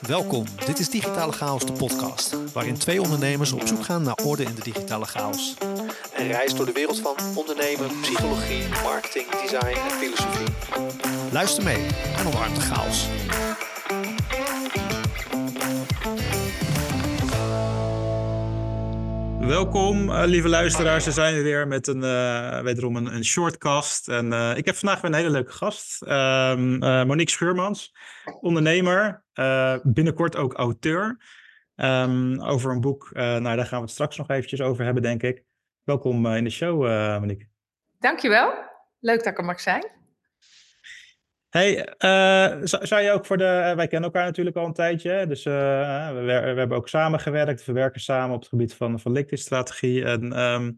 Welkom, dit is Digitale Chaos, de podcast, waarin twee ondernemers op zoek gaan naar orde in de digitale chaos. Een reis door de wereld van ondernemen, psychologie, marketing, design en filosofie. Luister mee en omarm chaos. Welkom, uh, lieve luisteraars. We zijn weer met een, uh, wederom een, een shortcast. En uh, ik heb vandaag weer een hele leuke gast. Um, Monique Scheurmans, ondernemer. binnenkort ook auteur. Um, over een boek. nou, daar gaan we het straks nog eventjes over hebben, denk ik. Welkom in de show, Monique. Dankjewel. Leuk dat ik er mag zijn. Hey, uh, zou je ook voor de. Eh, wij kennen elkaar natuurlijk al een tijdje. Dus uh, we, hebben ook samengewerkt. We werken samen op het gebied van, van LinkedIn-strategie. En, uh,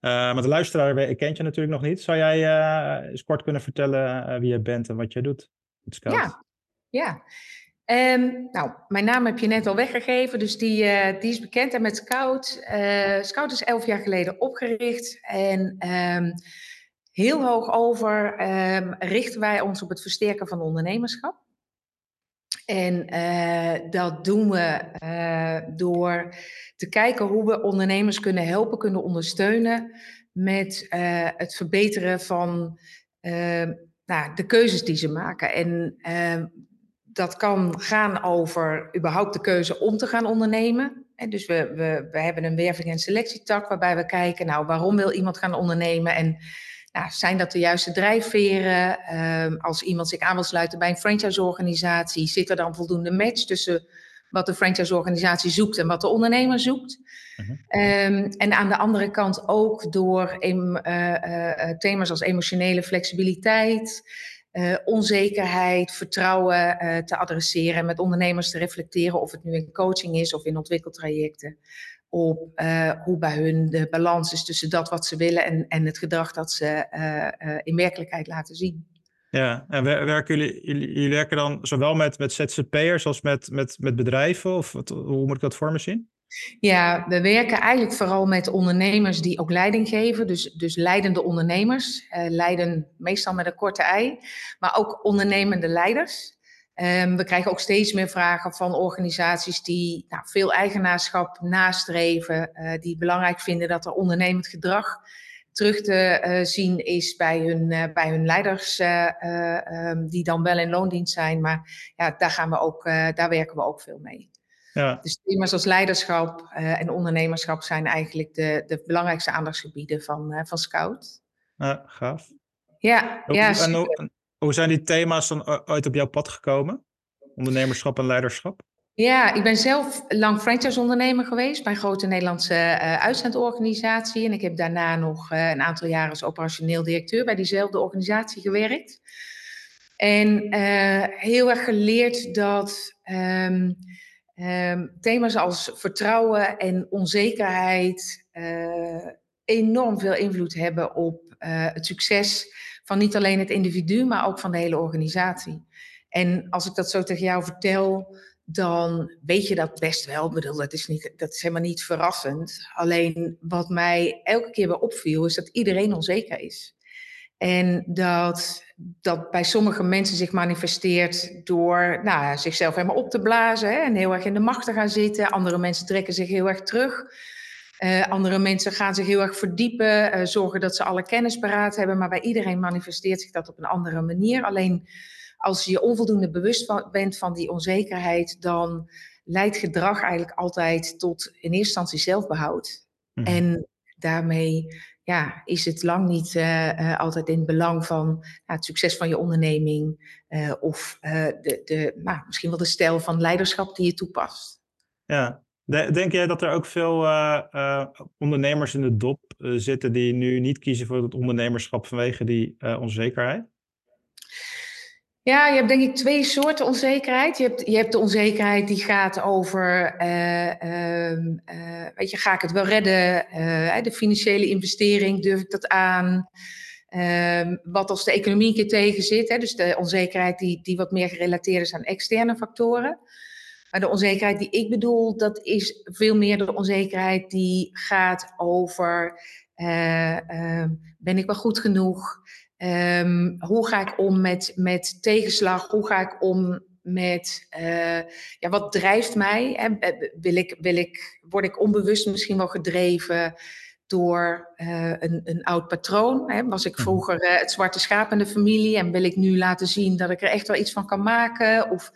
maar de luisteraar kent je natuurlijk nog niet. Zou jij eens kort kunnen vertellen wie je bent en wat jij doet? Ja, ja. Um, nou, mijn naam heb je net al weggegeven, dus die, die is bekend. En met Scout. Scout is elf jaar geleden opgericht. En. Um, heel hoog over um, richten wij ons op het versterken van ondernemerschap. En uh, dat doen we uh, door te kijken hoe we ondernemers kunnen helpen, kunnen ondersteunen met uh, het verbeteren van ehm, nou, de keuzes die ze maken. En ehm, dat kan gaan over überhaupt de keuze om te gaan ondernemen. En dus we, we, we hebben een werving- en selectietak waarbij we kijken, nou, waarom wil iemand gaan ondernemen en nou, zijn dat de juiste drijfveren? Ehm, als iemand zich aan wil sluiten bij een franchiseorganisatie, zit er dan voldoende match tussen wat de franchiseorganisatie zoekt en wat de ondernemer zoekt? Mhm. Ehm, en aan de andere kant ook door em, uh, uh, thema's als emotionele flexibiliteit, uh, onzekerheid, vertrouwen te adresseren en met ondernemers te reflecteren of het nu in coaching is of in ontwikkeltrajecten op uh, hoe bij hun de balans is tussen dat wat ze willen en, en het gedrag dat ze uh, uh, in werkelijkheid laten zien. Ja, en werken jullie, jullie, jullie, werken dan zowel met, met ZZP'ers als met, met, met bedrijven? Of wat, hoe moet ik dat voor me zien? Ja, we werken eigenlijk vooral met ondernemers die ook leiding geven. Dus, dus leidende ondernemers. leiden meestal met een korte ei. Maar ook ondernemende leiders. Um, we krijgen ook steeds meer vragen van organisaties die nou, veel eigenaarschap nastreven, uh, die belangrijk vinden dat er ondernemend gedrag terug te uh, zien is bij hun, uh, bij hun leiders, um, die dan wel in loondienst zijn. Maar ja, daar, gaan we ook, daar werken we ook veel mee. Ja. Dus thema's als leiderschap en ondernemerschap zijn eigenlijk de, de belangrijkste aandachtsgebieden van, van Scout. Ja, gaaf. Ja, ja en, hoe zijn die thema's dan ooit op jouw pad gekomen? Ondernemerschap en leiderschap? Ja, ik ben zelf lang franchise-ondernemer geweest bij een grote Nederlandse uh, uitzendorganisatie. En ik heb daarna nog uh, een aantal jaren als operationeel directeur bij diezelfde organisatie gewerkt. En uh, heel erg geleerd dat um, um, thema's als vertrouwen en onzekerheid enorm veel invloed hebben op het succes van niet alleen het individu, maar ook van de hele organisatie. En als ik dat zo tegen jou vertel, dan weet je dat best wel. Ik bedoel, dat is, niet, dat is helemaal niet verrassend. Alleen wat mij elke keer weer opviel, is dat iedereen onzeker is. En dat dat bij sommige mensen zich manifesteert door nou, zichzelf helemaal op te blazen hè, en heel erg in de macht te gaan zitten. Andere mensen trekken zich heel erg terug. Uh, andere mensen gaan zich heel erg verdiepen, uh, zorgen dat ze alle kennis paraat hebben, maar bij iedereen manifesteert zich dat op een andere manier. Alleen als je onvoldoende bewust van, bent van die onzekerheid, dan leidt gedrag eigenlijk altijd tot in eerste instantie zelfbehoud. Mm. En daarmee ja, is het lang niet uh, altijd in het belang van nou, het succes van je onderneming of de, de, nou, misschien wel de stijl van leiderschap die je toepast. Ja, Denk jij dat er ook veel uh, uh, ondernemers in de dop uh, zitten die nu niet kiezen voor het ondernemerschap vanwege die onzekerheid? Ja, je hebt denk ik twee soorten onzekerheid. Je hebt, je hebt de onzekerheid die gaat over, ehm, weet je, ga ik het wel redden? de financiële investering, durf ik dat aan? Ehm, wat als de economie een keer tegen zit? Hè? Dus de onzekerheid die, die wat meer gerelateerd is aan externe factoren. Maar de onzekerheid die ik bedoel, dat is veel meer de onzekerheid die gaat over: uh, uh, ben ik wel goed genoeg? Um, hoe ga ik om met, met tegenslag? Hoe ga ik om met ja, wat drijft mij? Hè? Wil ik, wil ik, word ik onbewust misschien wel gedreven door een, een oud patroon? Hè? Was ik mhm. vroeger het zwarte schaap in de familie en wil ik nu laten zien dat ik er echt wel iets van kan maken? Of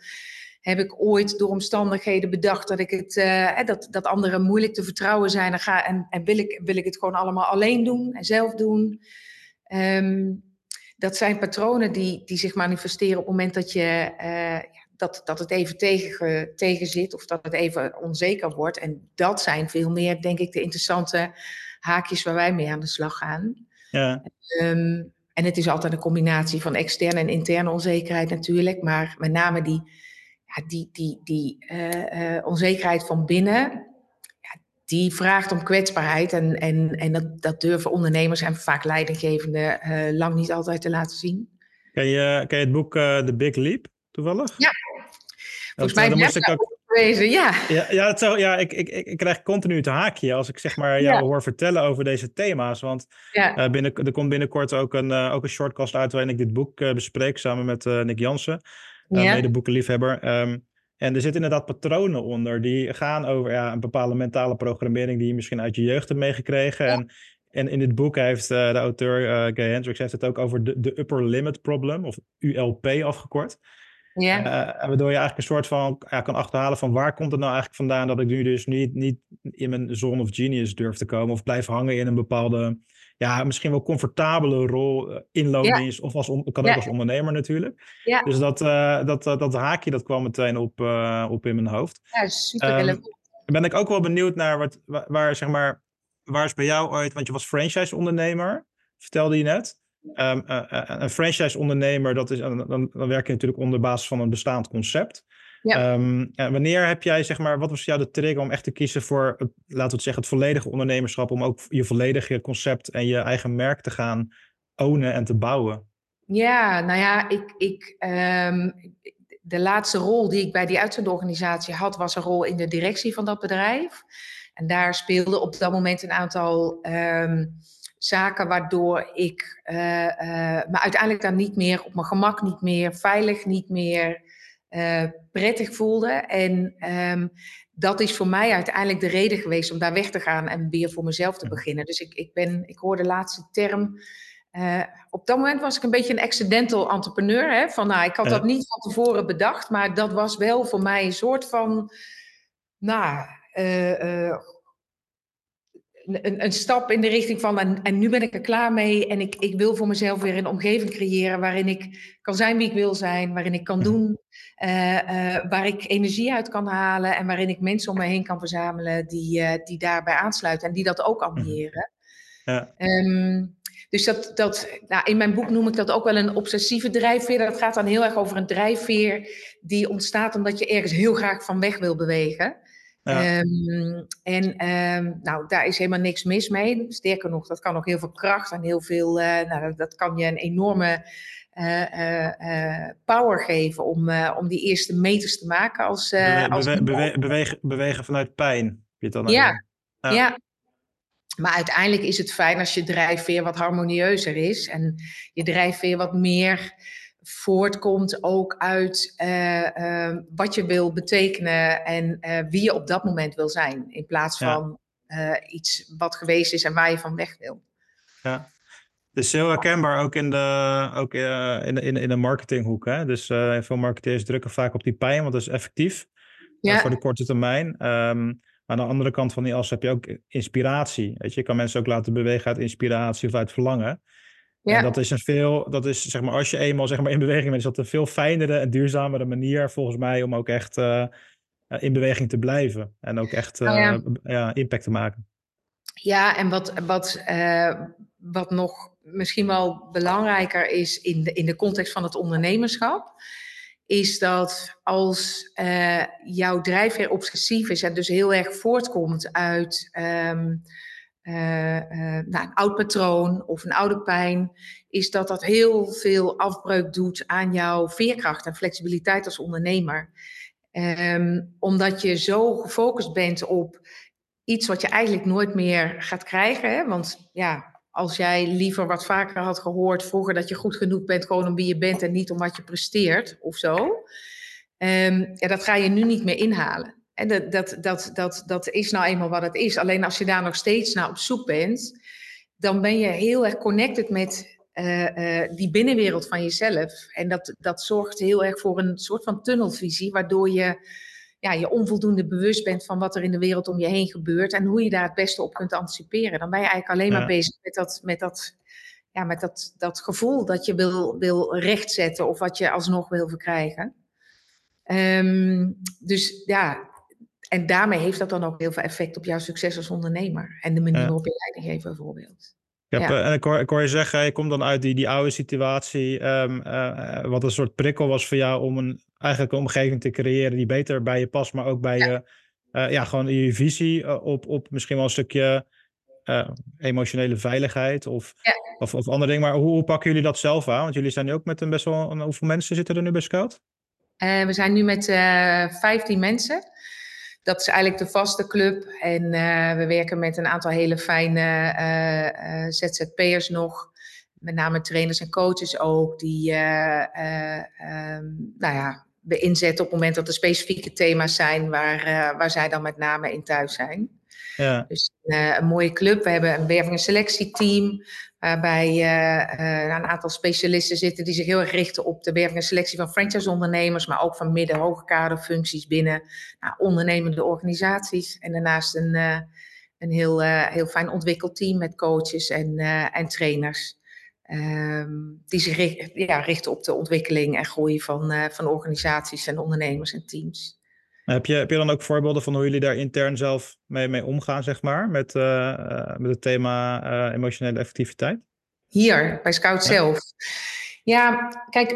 heb ik ooit door omstandigheden bedacht dat, ik het, uh, dat, dat anderen moeilijk te vertrouwen zijn. En, ga, en, en wil, ik, wil ik het gewoon allemaal alleen doen en zelf doen. Um, dat zijn patronen die, die zich manifesteren op het moment dat, je, uh, dat, dat het even tegen, tegen zit of dat het even onzeker wordt. En dat zijn veel meer, denk ik, de interessante haakjes waar wij mee aan de slag gaan. Ja. Um, en het is altijd een combinatie van externe en interne onzekerheid natuurlijk, maar met name die die, die, die uh, uh, onzekerheid van binnen, ja, die vraagt om kwetsbaarheid. En, en, en dat, dat durven ondernemers en vaak leidinggevenden uh, lang niet altijd te laten zien. Ken je, ken je het boek The Big Leap toevallig? Ja. Volgens mij moest ik ook Wezen, ja. Ja, ja, het zo, ja ik, ik, ik krijg continu te haakje als ik zeg maar jou hoor vertellen over deze thema's. Want ja. binnen, er komt binnenkort ook een, ook een shortcast uit waarin ik dit boek bespreek samen met Nick Jansen uh, ja. medeboekenliefhebber. Um, en er zitten inderdaad patronen onder die gaan over ja, een bepaalde mentale programmering die je misschien uit je jeugd hebt meegekregen. En, en in dit boek heeft uh, de auteur uh, Gay Hendricks heeft het ook over de, de upper limit problem, of ULP afgekort. Ja. Uh, waardoor je eigenlijk een soort van ja, kan achterhalen van waar komt het nou eigenlijk vandaan dat ik nu dus niet, niet in mijn zone of genius durf te komen of blijf hangen in een bepaalde ja, misschien wel comfortabele rol eh, in loondienst of als kan ook als ondernemer natuurlijk. Ja. Dus dat, uh, dat, dat, dat, haakje dat kwam meteen op, uh, op in mijn hoofd. Ja, super um, relevant. Ben ik ook wel benieuwd naar wat, waar, zeg maar, waar is bij jou ooit, want je was franchise ondernemer, vertelde je net. Um, uh, een franchise ondernemer, dat is, dan, dan werk je natuurlijk onder basis van een bestaand concept. Ja. Um, wanneer heb jij, zeg maar, wat was jou de trigger om echt te kiezen voor, het, laten we het zeggen, het volledige ondernemerschap, om ook je volledige concept en je eigen merk te gaan ownen en te bouwen? Ja, nou ja, ik, ik, um, de laatste rol die ik bij die uitzendorganisatie had, was een rol in de directie van dat bedrijf. En daar speelde op dat moment een aantal um, zaken waardoor ik uh, uh, me uiteindelijk dan niet meer op mijn gemak, niet meer veilig, niet meer uh, prettig voelde. En um, dat is voor mij uiteindelijk de reden geweest om daar weg te gaan en weer voor mezelf te beginnen. Dus ik, ik, ben, ik hoor de laatste term. Uh, op dat moment was ik een beetje een accidental entrepreneur. Hè? Van, nou, ik had dat niet van tevoren bedacht, maar dat was wel voor mij een soort van. Nou, uh, een, een, stap in de richting van en, en, nu ben ik er klaar mee en ik, ik wil voor mezelf weer een omgeving creëren waarin ik kan zijn wie ik wil zijn, waarin ik kan doen, uh, uh, waar ik energie uit kan halen en waarin ik mensen om me heen kan verzamelen die, uh, die daarbij aansluiten en die dat ook mhm. ambiëren. Ja. Um, dus dat, dat, nou, in mijn boek noem ik dat ook wel een obsessieve drijfveer. Dat gaat dan heel erg over een drijfveer die ontstaat omdat je ergens heel graag van weg wil bewegen. Um, en um, nou, daar is helemaal niks mis mee. Sterker nog, dat kan ook heel veel kracht en heel veel. Nou, dat kan je een enorme power geven om, om die eerste meters te maken. Als, bewe als bewe bewegen, bewegen vanuit pijn. Je dan ja, ja, ja. Maar uiteindelijk is het fijn als je drijfveer wat harmonieuzer is en je drijfveer wat meer voortkomt ook uit uh, uh, wat je wil betekenen en uh, wie je op dat moment wil zijn. In plaats van iets wat geweest is en waar je van weg wil. Ja. Dus heel herkenbaar ook in de, ook, in de, in, in de marketinghoek. Hè? Dus veel marketeers drukken vaak op die pijn, want dat is effectief ja. voor de korte termijn. Um, aan de andere kant van die as heb je ook inspiratie. Weet je, je kan mensen ook laten bewegen uit inspiratie of uit verlangen. Ja. En dat is een veel, dat is zeg maar, als je eenmaal zeg maar, in beweging bent, is dat een veel fijnere en duurzamere manier volgens mij om ook echt uh, in beweging te blijven. En ook echt uh, ja. ja. impact te maken. Ja, en wat, wat, uh, wat nog misschien wel belangrijker is in de, in de context van het ondernemerschap, is dat als jouw drijfveer obsessief is en dus heel erg voortkomt uit. Um, uh, uh, nou, een oud patroon of een oude pijn, is dat dat heel veel afbreuk doet aan jouw veerkracht en flexibiliteit als ondernemer. Um, omdat je zo gefocust bent op iets wat je eigenlijk nooit meer gaat krijgen. Hè? Want ja, als jij liever wat vaker had gehoord vroeger dat je goed genoeg bent, gewoon om wie je bent en niet om wat je presteert of zo. Ehm, ja, dat ga je nu niet meer inhalen. En dat, dat, dat, dat, dat is nou eenmaal wat het is. Alleen als je daar nog steeds naar op zoek bent, dan ben je heel erg connected met uh, uh, die binnenwereld van jezelf. En dat, dat zorgt heel erg voor een soort van tunnelvisie, waardoor je ja, je onvoldoende bewust bent van wat er in de wereld om je heen gebeurt en hoe je daar het beste op kunt anticiperen. Dan ben je eigenlijk alleen maar bezig met dat, met dat, ja, met dat, dat gevoel dat je wil, wil rechtzetten of wat je alsnog wil verkrijgen. Um, dus ja, en daarmee heeft dat dan ook heel veel effect op jouw succes als ondernemer en de manier waarop je leiding geeft bijvoorbeeld. Ja, eh, En ik hoor, ik hoor je zeggen, je komt dan uit die, die oude situatie, um, uh, wat een soort prikkel was voor jou om een eigenlijk een omgeving te creëren die beter bij je past, maar ook bij ja. je, uh, ja, gewoon je visie op, op misschien wel een stukje emotionele veiligheid of, ja. of, of andere dingen. Maar hoe, hoe, pakken jullie dat zelf aan? Want jullie zijn nu ook met een best wel, hoeveel mensen zitten er nu bij Scout? we zijn nu met 15 mensen dat is eigenlijk de vaste club. En we werken met een aantal hele fijne ZZP'ers nog. Met name trainers en coaches ook. Die um, nou ja, we inzetten op het moment dat er specifieke thema's zijn waar, waar zij dan met name in thuis zijn. Ja. Dus een mooie club. We hebben een werving- en selectieteam. Waarbij uh, een aantal specialisten zitten die zich heel erg richten op de werving en selectie van franchise-ondernemers, maar ook van midden-hoge kaderfuncties binnen nou, ondernemende organisaties. En daarnaast een, een heel, heel fijn ontwikkeld team met coaches en, en trainers. Um, die zich richt, ja, richten op de ontwikkeling en groei van, van organisaties en ondernemers en teams. Heb je, heb je dan ook voorbeelden van hoe jullie daar intern zelf mee, mee omgaan, zeg maar, met, uh, met het thema uh, emotionele effectiviteit? Hier, bij Scout ja. zelf. Ja, kijk,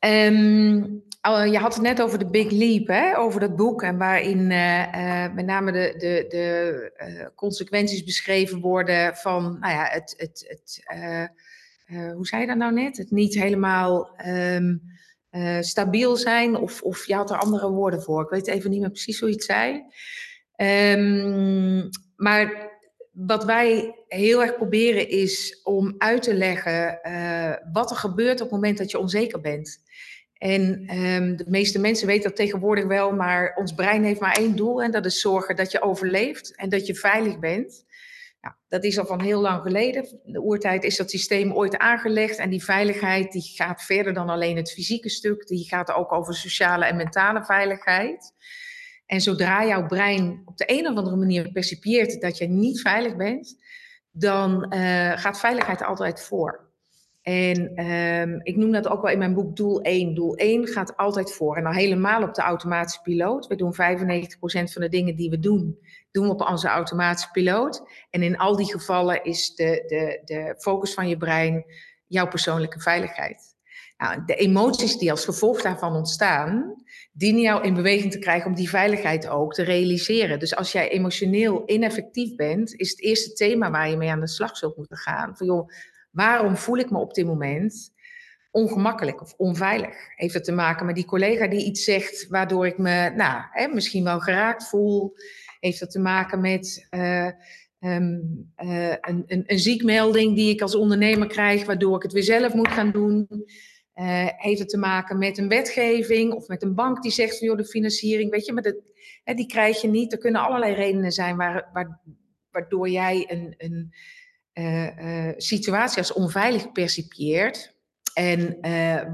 um, je had het net over de Big Leap, hè? over dat boek, en waarin uh, met name de, de, de consequenties beschreven worden van nou ja, het, het, het hoe zei je dat nou net? Het niet helemaal. Um, uh, stabiel zijn. Of, of je had er andere woorden voor. Ik weet even niet meer precies hoe je het zei. Um, maar wat wij heel erg proberen is om uit te leggen uh, wat er gebeurt op het moment dat je onzeker bent. En um, de meeste mensen weten dat tegenwoordig wel, maar ons brein heeft maar één doel en dat is zorgen dat je overleeft en dat je veilig bent. Dat is al van heel lang geleden. De oertijd is dat systeem ooit aangelegd. En die veiligheid die gaat verder dan alleen het fysieke stuk. Die gaat ook over sociale en mentale veiligheid. En zodra jouw brein op de een of andere manier percipieert dat je niet veilig bent, dan uh, gaat veiligheid altijd voor. En um, ik noem dat ook wel in mijn boek doel 1. Doel 1 gaat altijd voor. En dan helemaal op de automatische piloot. We doen 95% van de dingen die we doen, doen we op onze automatische piloot. En in al die gevallen is de, de, de focus van je brein jouw persoonlijke veiligheid. Nou, de emoties die als gevolg daarvan ontstaan, dienen jou in beweging te krijgen om die veiligheid ook te realiseren. Dus als jij emotioneel ineffectief bent, is het eerste thema waar je mee aan de slag zult moeten gaan. Van joh, waarom voel ik me op dit moment ongemakkelijk of onveilig? Heeft het te maken met die collega die iets zegt waardoor ik me nou, hè, misschien wel geraakt voel? Heeft het te maken met uh, um, uh, een, een, een, ziekmelding die ik als ondernemer krijg, waardoor ik het weer zelf moet gaan doen? Uh, heeft het te maken met een wetgeving of met een bank die zegt van joh, de financiering, weet je, maar dat, hè, die krijg je niet. Er kunnen allerlei redenen zijn waar, waar, waardoor jij een, een situatie als onveilig percipieert. En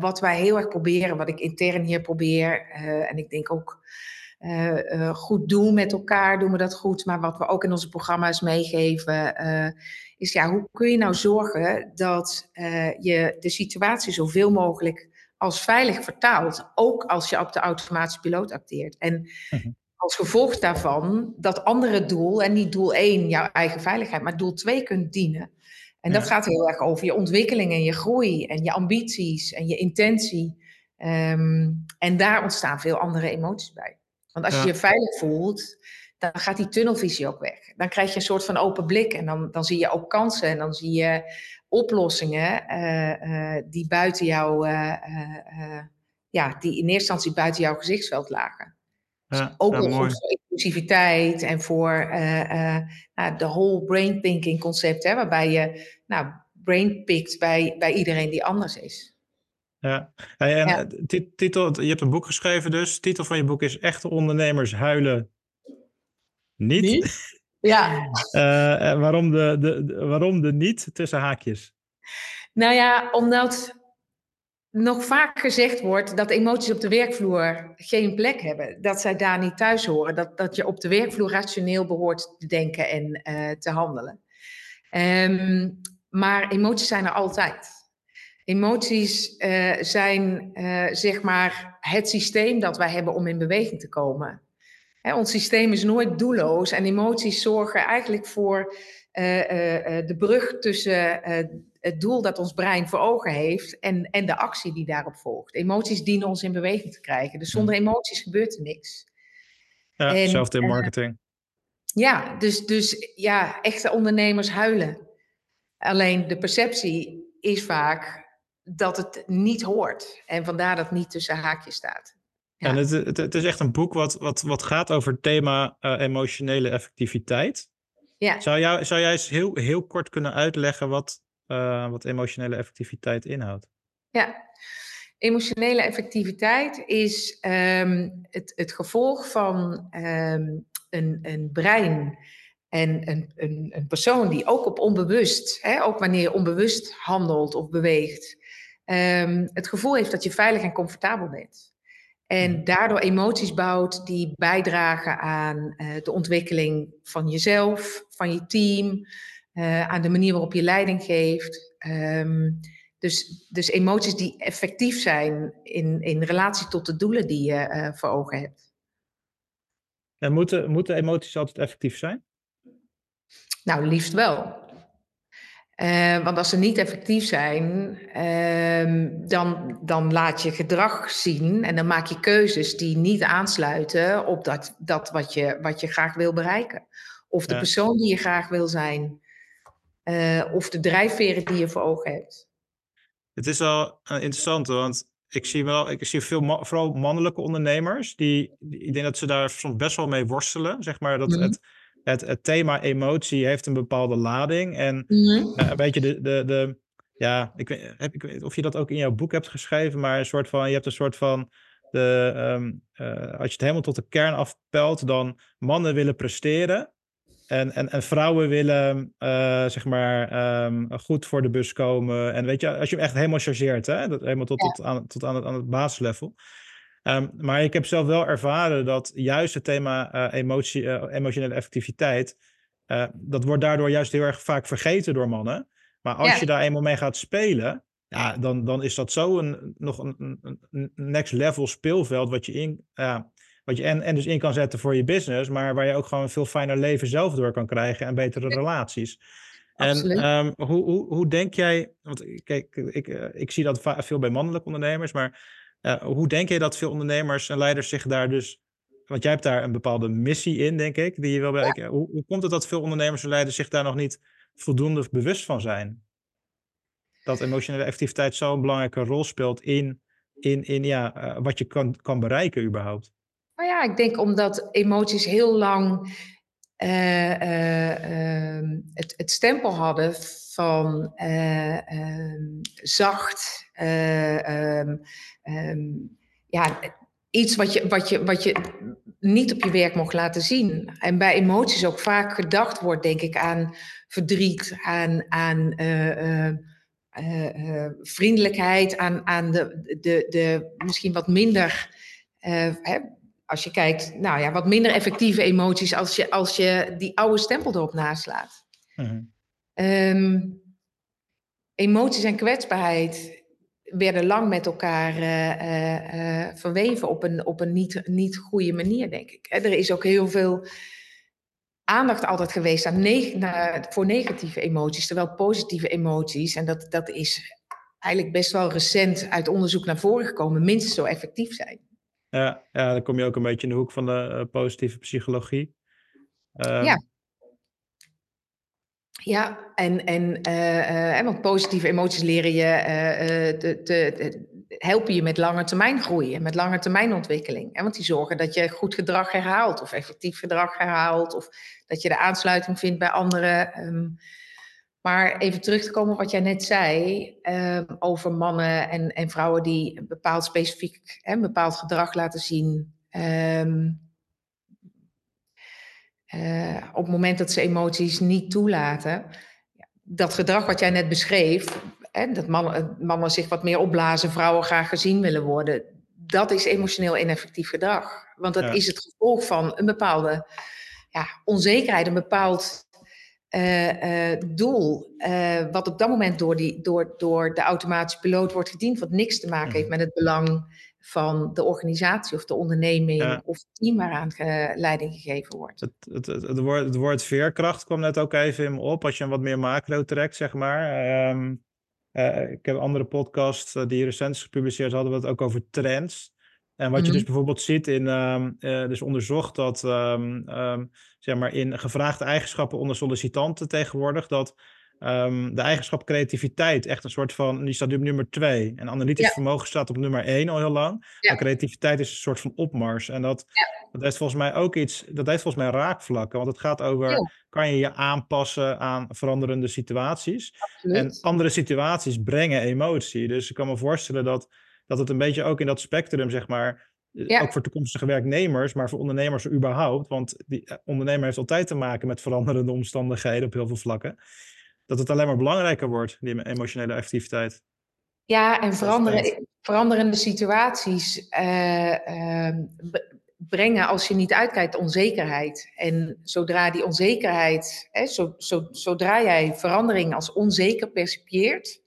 wat wij heel erg proberen, wat ik intern hier probeer, en ik denk ook uh, uh, goed doen met elkaar, doen we dat goed. Maar wat we ook in onze programma's meegeven, uh, is ja, hoe kun je nou zorgen dat je de situatie zoveel mogelijk als veilig vertaalt, ook als je op de automatische piloot acteert. En mhm. als gevolg daarvan dat andere doel, en niet doel 1, jouw eigen veiligheid, maar doel 2 kunt dienen. En dat gaat heel erg over je ontwikkeling en je groei en je ambities en je intentie. Um, en daar ontstaan veel andere emoties bij. Want als je je veilig voelt, dan gaat die tunnelvisie ook weg. Dan krijg je een soort van open blik en dan, dan zie je ook kansen en dan zie je oplossingen uh, uh, die buiten jou, uh, ja, die in eerste instantie buiten jouw gezichtsveld lagen. Ja, dus ook goed voor inclusiviteit en voor nou, de whole brain thinking concept, hè, waarbij je nou, brain pikt bij, bij iedereen die anders is. Ja, en titel, je hebt een boek geschreven dus. titel van je boek is Echte ondernemers huilen niet. Ja. uh, waarom, de, de, waarom de niet tussen haakjes? Nou ja, omdat nog vaak gezegd wordt dat emoties op de werkvloer geen plek hebben. Dat zij daar niet thuis horen. Dat, dat je op de werkvloer rationeel behoort te denken en uh, te handelen. Um, maar emoties zijn er altijd. Emoties uh, zijn uh, zeg maar het systeem dat wij hebben om in beweging te komen. Hè, ons systeem is nooit doelloos en emoties zorgen eigenlijk voor de brug tussen het doel dat ons brein voor ogen heeft en, en de actie die daarop volgt. Emoties dienen ons in beweging te krijgen. Dus zonder hmm. emoties gebeurt er niks. Ja, hetzelfde in eh, marketing. ja, dus, dus ja, echte ondernemers huilen. Alleen de perceptie is vaak dat het niet hoort. En vandaar dat het niet tussen haakjes staat. Ja. En het, het, het, is echt een boek wat, wat, wat gaat over het thema uh, emotionele effectiviteit. Ja. Zou, jou, zou jij eens heel, heel kort kunnen uitleggen wat, uh, wat emotionele effectiviteit inhoudt? Ja, emotionele effectiviteit is um, het, het gevolg van um, een, een brein en een, een, een persoon die ook op onbewust, hè, ook wanneer je onbewust handelt of beweegt, um, het gevoel heeft dat je veilig en comfortabel bent. En mhm. daardoor emoties bouwt die bijdragen aan uh, de ontwikkeling van jezelf, van je team, uh, aan de manier waarop je leiding geeft. Um, dus, dus emoties die effectief zijn in, in relatie tot de doelen die je uh, voor ogen hebt. En moeten, moeten emoties altijd effectief zijn? Nou, liefst wel. Uh, want als ze niet effectief zijn, uh, dan, dan laat je gedrag zien en dan maak je keuzes die niet aansluiten op dat, dat wat, je, wat je graag wil bereiken. Of de ja. persoon die je graag wil zijn. Uh, of de drijfveren die je voor ogen hebt. Het is wel uh, interessant, want ik zie wel, ik zie veel, ma vooral mannelijke ondernemers, die, die, ik denk dat ze daar soms best wel mee worstelen. Zeg maar dat mm -hmm. het, het, het, thema emotie heeft een bepaalde lading. En mm -hmm. uh, weet je, de, de, de, ja, ik weet, heb, ik weet of je dat ook in jouw boek hebt geschreven, maar een soort van, je hebt een soort van, de, um, als je het helemaal tot de kern afpelt, dan mannen willen presteren. En, en, en vrouwen willen, uh, zeg maar, um, goed voor de bus komen. En weet je, als je hem echt helemaal chargeert, hè, dat, helemaal tot, ja. tot, aan, tot aan, het, aan het basislevel. Um, maar ik heb zelf wel ervaren dat juist het thema uh, emotie, uh, emotionele effectiviteit, dat wordt daardoor juist heel erg vaak vergeten door mannen. Maar als ja. je daar eenmaal mee gaat spelen, ja, dan, dan is dat zo een, nog een, een next level speelveld wat je in, wat je en, en dus in kan zetten voor je business, maar waar je ook gewoon een veel fijner leven zelf door kan krijgen en betere relaties. En um, hoe, hoe, hoe denk jij, want kijk, ik, uh, ik zie dat veel bij mannelijke ondernemers, maar uh, hoe denk jij dat veel ondernemers en leiders zich daar dus, want jij hebt daar een bepaalde missie in, denk ik, die je. Ja. Hoe, hoe komt het dat veel ondernemers en leiders zich daar nog niet voldoende bewust van zijn? Dat emotionele activiteit zo'n belangrijke rol speelt in, in, in ja, uh, wat je kan, kan bereiken überhaupt. Nou ja, ik denk omdat emoties heel lang het, het, stempel hadden van eh, ehm, zacht, um, ja, iets wat je, wat, je, wat je niet op je werk mocht laten zien. En bij emoties ook vaak gedacht wordt, denk ik, aan verdriet, aan, aan vriendelijkheid, aan, aan de, de, de misschien wat minder hè, als je kijkt, nou ja, wat minder effectieve emoties als je, als je die oude stempel erop naslaat. Mm um, emoties en kwetsbaarheid werden lang met elkaar uh, uh, verweven op een, op een niet, niet goede manier, denk ik. Er is ook heel veel aandacht altijd geweest aan neg naar, voor negatieve emoties, terwijl positieve emoties, en dat, dat is eigenlijk best wel recent uit onderzoek naar voren gekomen, minstens zo effectief zijn. Ja, ja, dan kom je ook een beetje in de hoek van de uh, positieve psychologie. Um, ja. Ja, en, en uh, want positieve emoties leren je, te, te, helpen je met lange termijn groeien, met lange termijn ontwikkeling. Want die zorgen dat je goed gedrag herhaalt of effectief gedrag herhaalt of dat je de aansluiting vindt bij anderen. Um, Maar even terug te komen op wat jij net zei ehm, over mannen en, en vrouwen die een bepaald specifiek, hè, een bepaald gedrag laten zien. Ehm, eh, op het moment dat ze emoties niet toelaten. Dat gedrag wat jij net beschreef, hè, dat mannen, mannen zich wat meer opblazen, vrouwen graag gezien willen worden. Dat is emotioneel ineffectief gedrag. Want dat is het gevolg van een bepaalde ja, onzekerheid, een bepaald uh, uh, doel, uh, wat op dat moment door, die, door, door de automatische piloot wordt gediend, wat niks te maken heeft mhm. met het belang van de organisatie of de onderneming of het team waaraan leiding gegeven wordt. Het, het, het, het, woord, het woord veerkracht kwam net ook even in me op, als je een wat meer macro trekt, zeg maar. Um, ik heb andere podcasts die recent gepubliceerd hadden we het ook over trends. En wat je dus mhm. bijvoorbeeld ziet in, um, uh, dus onderzocht dat um, um, zeg maar in gevraagde eigenschappen onder sollicitanten tegenwoordig, dat de eigenschap creativiteit echt een soort van, die staat op nummer twee. En analytisch vermogen staat op nummer één al heel lang. Ja. Maar creativiteit is een soort van opmars. En dat, ja. dat heeft volgens mij ook iets, dat heeft volgens mij raakvlakken. Want het gaat over, kan je je aanpassen aan veranderende situaties? Absoluut. En andere situaties brengen emotie. Dus ik kan me voorstellen dat dat het een beetje ook in dat spectrum, zeg maar, eh, ook voor toekomstige werknemers, maar voor ondernemers überhaupt, want die eh, ondernemer heeft altijd te maken met veranderende omstandigheden op heel veel vlakken, dat het alleen maar belangrijker wordt, die emotionele activiteit. Ja, en veranderen, veranderende situaties uh, brengen, als je niet uitkijkt, onzekerheid. En zodra die onzekerheid, hè, zo, zo, zodra jij verandering als onzeker percipieert,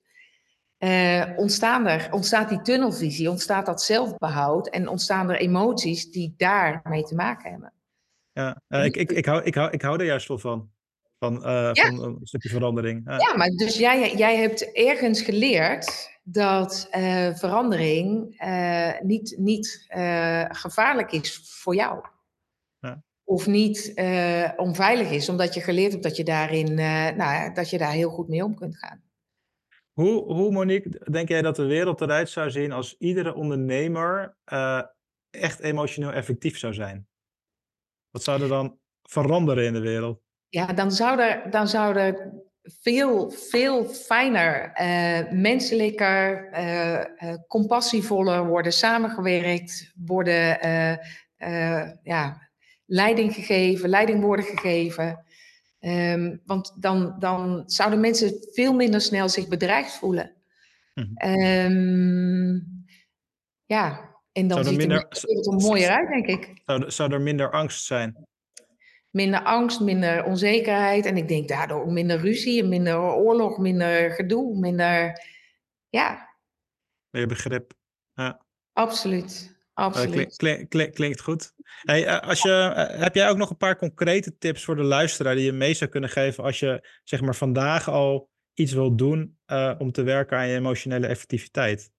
uh, ontstaan er, ontstaat die tunnelvisie, ontstaat dat zelfbehoud en ontstaan er emoties die daarmee te maken hebben. Ja, uh, ik, ik, ik, hou, ik, hou, ik hou er juist wel van. Van, uh, ja. van een stukje verandering. Ja, maar dus jij, jij hebt ergens geleerd dat verandering niet, niet gevaarlijk is voor jou. Ja. Of niet onveilig is, omdat je geleerd hebt dat je, daarin, nou, dat je daar heel goed mee om kunt gaan. Hoe, hoe, Monique, denk jij dat de wereld eruit zou zien als iedere ondernemer uh, echt emotioneel effectief zou zijn? Wat zou er dan veranderen in de wereld? Ja, dan zou er, dan zou er veel, veel fijner, uh, menselijker, uh, compassievoller worden samengewerkt, worden ja, leiding gegeven, leiding worden gegeven. Um, want dan, dan zouden mensen veel minder snel zich bedreigd voelen. um, ja, en dan ziet minder, het er mooier uit, denk ik. Zou, zou er minder angst zijn? Minder angst, minder onzekerheid. En ik denk daardoor ook minder ruzie, minder oorlog, minder gedoe, minder... Ja. Meer begrip. Ja. Absoluut. Absoluut. klinkt goed. Hey, eh, als je, eh, heb jij ook nog een paar concrete tips voor de luisteraar die je mee zou kunnen geven als je zeg maar vandaag al iets wilt doen uh, om te werken aan je emotionele effectiviteit?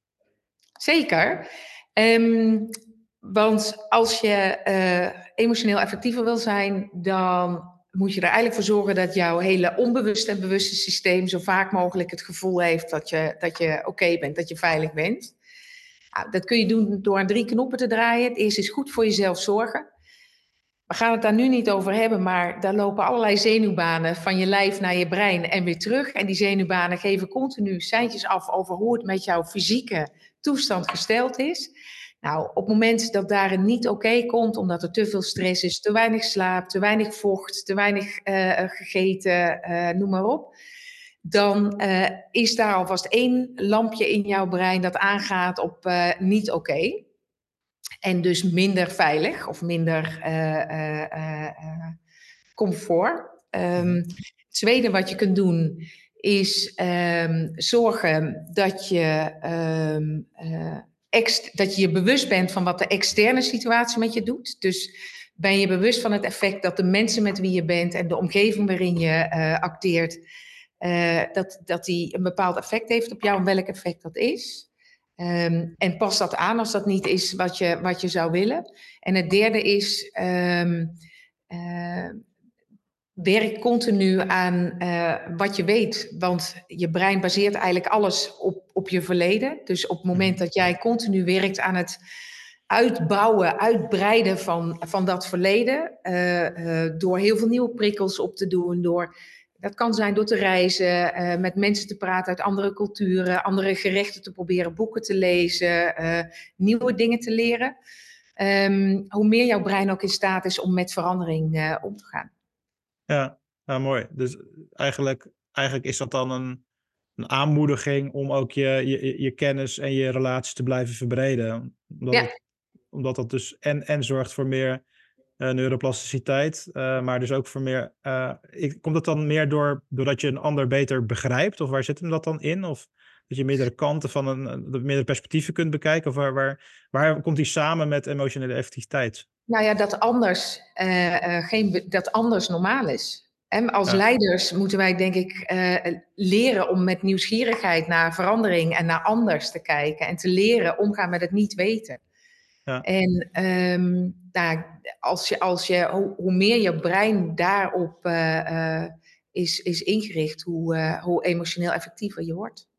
Zeker. Um, want als je uh, emotioneel effectiever wil zijn, dan moet je er eigenlijk voor zorgen dat jouw hele onbewuste en bewuste systeem zo vaak mogelijk het gevoel heeft dat je, dat je oké bent, dat je veilig bent. Nou, dat kun je doen door aan drie knoppen te draaien. Het eerste is goed voor jezelf zorgen. We gaan het daar nu niet over hebben, maar daar lopen allerlei zenuwbanen van je lijf naar je brein en weer terug. En die zenuwbanen geven continu seintjes af over hoe het met jouw fysieke toestand gesteld is. Nou, op het moment dat daar niet oké komt, omdat er te veel stress is, te weinig slaap, te weinig vocht, te weinig uh, gegeten, uh, noem maar op, dan uh, is daar alvast één lampje in jouw brein dat aangaat op uh, niet oké. Okay. En dus minder veilig of minder uh, comfort. Um, het tweede wat je kunt doen is um, zorgen dat je, um, dat je je bewust bent van wat de externe situatie met je doet. Dus ben je bewust van het effect dat de mensen met wie je bent en de omgeving waarin je acteert uh, dat, dat die een bepaald effect heeft op jou en welk effect dat is. Um, en pas dat aan als dat niet is wat je, wat je zou willen. En het derde is, um, uh, werk continu aan uh, wat je weet. Want je brein baseert eigenlijk alles op, op je verleden. Dus op het moment dat jij continu werkt aan het uitbouwen, uitbreiden van, van dat verleden, door heel veel nieuwe prikkels op te doen, door dat kan zijn door te reizen, uh, met mensen te praten uit andere culturen, andere gerechten te proberen, boeken te lezen, uh, nieuwe dingen te leren. Um, hoe meer jouw brein ook in staat is om met verandering uh, om te gaan. Ja, nou, mooi. Dus eigenlijk, eigenlijk is dat dan een, een aanmoediging om ook je, je, je kennis en je relaties te blijven verbreden. Omdat, Ja. het- omdat dat dus en, en zorgt voor meer eh, neuroplasticiteit, eh, maar dus ook voor meer. eh, ik, komt dat dan meer door, doordat je een ander beter begrijpt? Of waar zit hem dat dan in? Of dat je meerdere kanten van een, meerdere perspectieven kunt bekijken? Of waar, waar, waar komt die samen met emotionele effectiviteit? Nou ja, dat anders, eh, eh, geen, dat anders normaal is. En als Ja. leiders moeten wij, denk ik, eh, leren om met nieuwsgierigheid naar verandering en naar anders te kijken. En te leren omgaan met het niet weten. Ja. En ehm, nou, als je, als je, hoe, hoe meer je brein daarop eh, eh, is, is ingericht, hoe, eh, hoe emotioneel effectiever je wordt.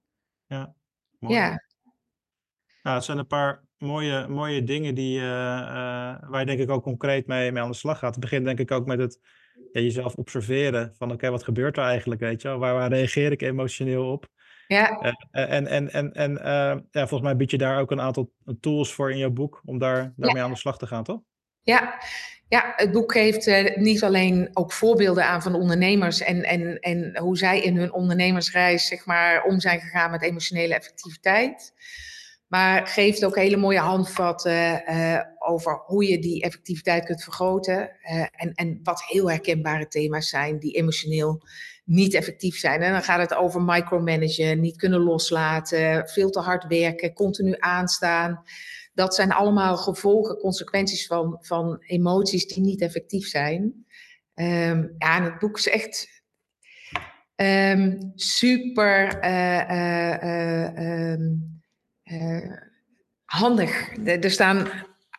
Mooi. Ja, Nou, het zijn een paar mooie, mooie dingen die, waar je denk ik ook concreet mee, mee aan de slag gaat. Het begint denk ik ook met het ja, jezelf observeren van oké, wat gebeurt er eigenlijk, weet je wel? Waar, waar reageer ik emotioneel op? Ja, Eh, en en, en, en eh, ja, volgens mij bied je daar ook een aantal tools voor in jouw boek om daar, daarmee aan de slag te gaan, toch? Ja, ja, het boek geeft eh, niet alleen ook voorbeelden aan van ondernemers en, en, en hoe zij in hun ondernemersreis zeg maar, om zijn gegaan met emotionele effectiviteit. Maar geeft ook hele mooie handvatten eh, over hoe je die effectiviteit kunt vergroten. eh, en, en wat heel herkenbare thema's zijn die emotioneel niet effectief zijn. En dan gaat het over micromanagen, niet kunnen loslaten, veel te hard werken, continu aanstaan. Dat zijn allemaal gevolgen, consequenties van, van emoties die niet effectief zijn. Ehm, ja, het boek is echt ehm, super eh, eh, eh, ehm, eh, handig. Er staan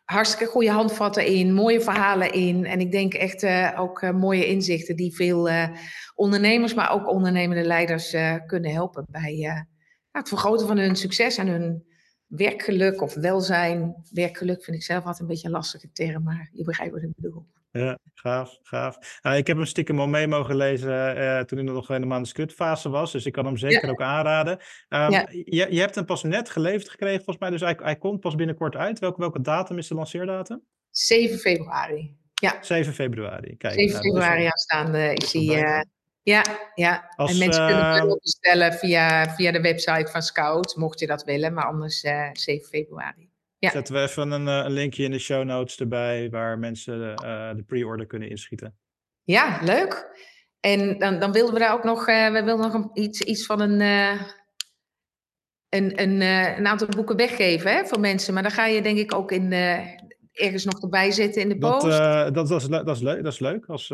hartstikke goede handvatten in, mooie verhalen in. En ik denk echt eh, ook eh, mooie inzichten die veel eh, ondernemers, maar ook ondernemende leiders kunnen helpen bij nou, het vergroten van hun succes en hun werkgeluk of welzijn. Werkgeluk vind ik zelf altijd een beetje een lastige term, maar je begrijpt wat ik bedoel. Ja, gaaf, gaaf. Nou, ik heb hem stiekem al mee mogen lezen eh, toen hij nog helemaal in de scriptfase was. Dus ik kan hem zeker ook aanraden. Ehm, Ja. je, je hebt hem pas net geleverd gekregen, volgens mij. Dus hij, hij komt pas binnenkort uit. Welke, welke datum is de lanceerdatum? 7 februari. 7 februari. Kijk, 7 nou, februari aanstaande die. wel eh, ja, ja. Als, en mensen kunnen eh, wel bestellen via, via de website van Scout, mocht je dat willen. Maar anders eh 7 februari. Ja. Zetten we even een, eh, een linkje in de show notes erbij waar mensen eh, de pre-order kunnen inschieten. Ja, leuk. En dan, dan wilden we daar ook nog, eh, we wilden nog een, iets, iets van een, een, een, een aantal boeken weggeven hè, voor mensen. Maar dan ga je denk ik ook in, ergens nog erbij zetten in de Dat, post. dat, dat, is, dat, is leuk, dat is leuk als,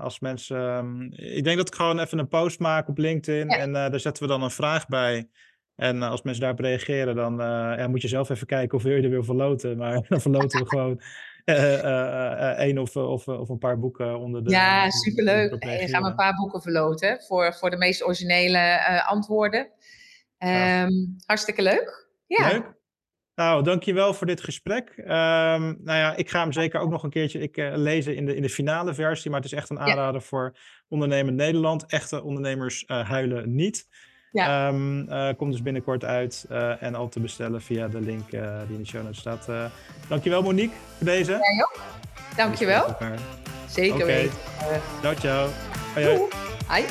als mensen. ehm, ik denk dat ik gewoon even een post maak op LinkedIn Ja. en daar zetten we dan een vraag bij. En eh, als mensen daarop reageren, dan eh, ja, moet je zelf even kijken of wil je er wil verloten. Maar dan verloten we gewoon eh, één of, of, of een paar boeken onder de. ja, superleuk. En je gaan we een paar boeken verloten voor, voor de meest originele antwoorden. Ehm, hartstikke leuk. Ja, Leuk. Nou, dankjewel voor dit gesprek. Ehm, nou ja, ik ga hem zeker ook nog een keertje ik, lezen in de, in de finale versie. Maar het is echt een aanrader voor ondernemen Nederland. Echte ondernemers huilen niet. Ja. Ehm, eh, komt dus binnenkort uit en en al te bestellen via de link eh, die in de show notes staat. Eh, dankjewel Monique voor deze. Jij ook. Dankjewel. Zeker Oké. weten. ciao ciao. Hoi.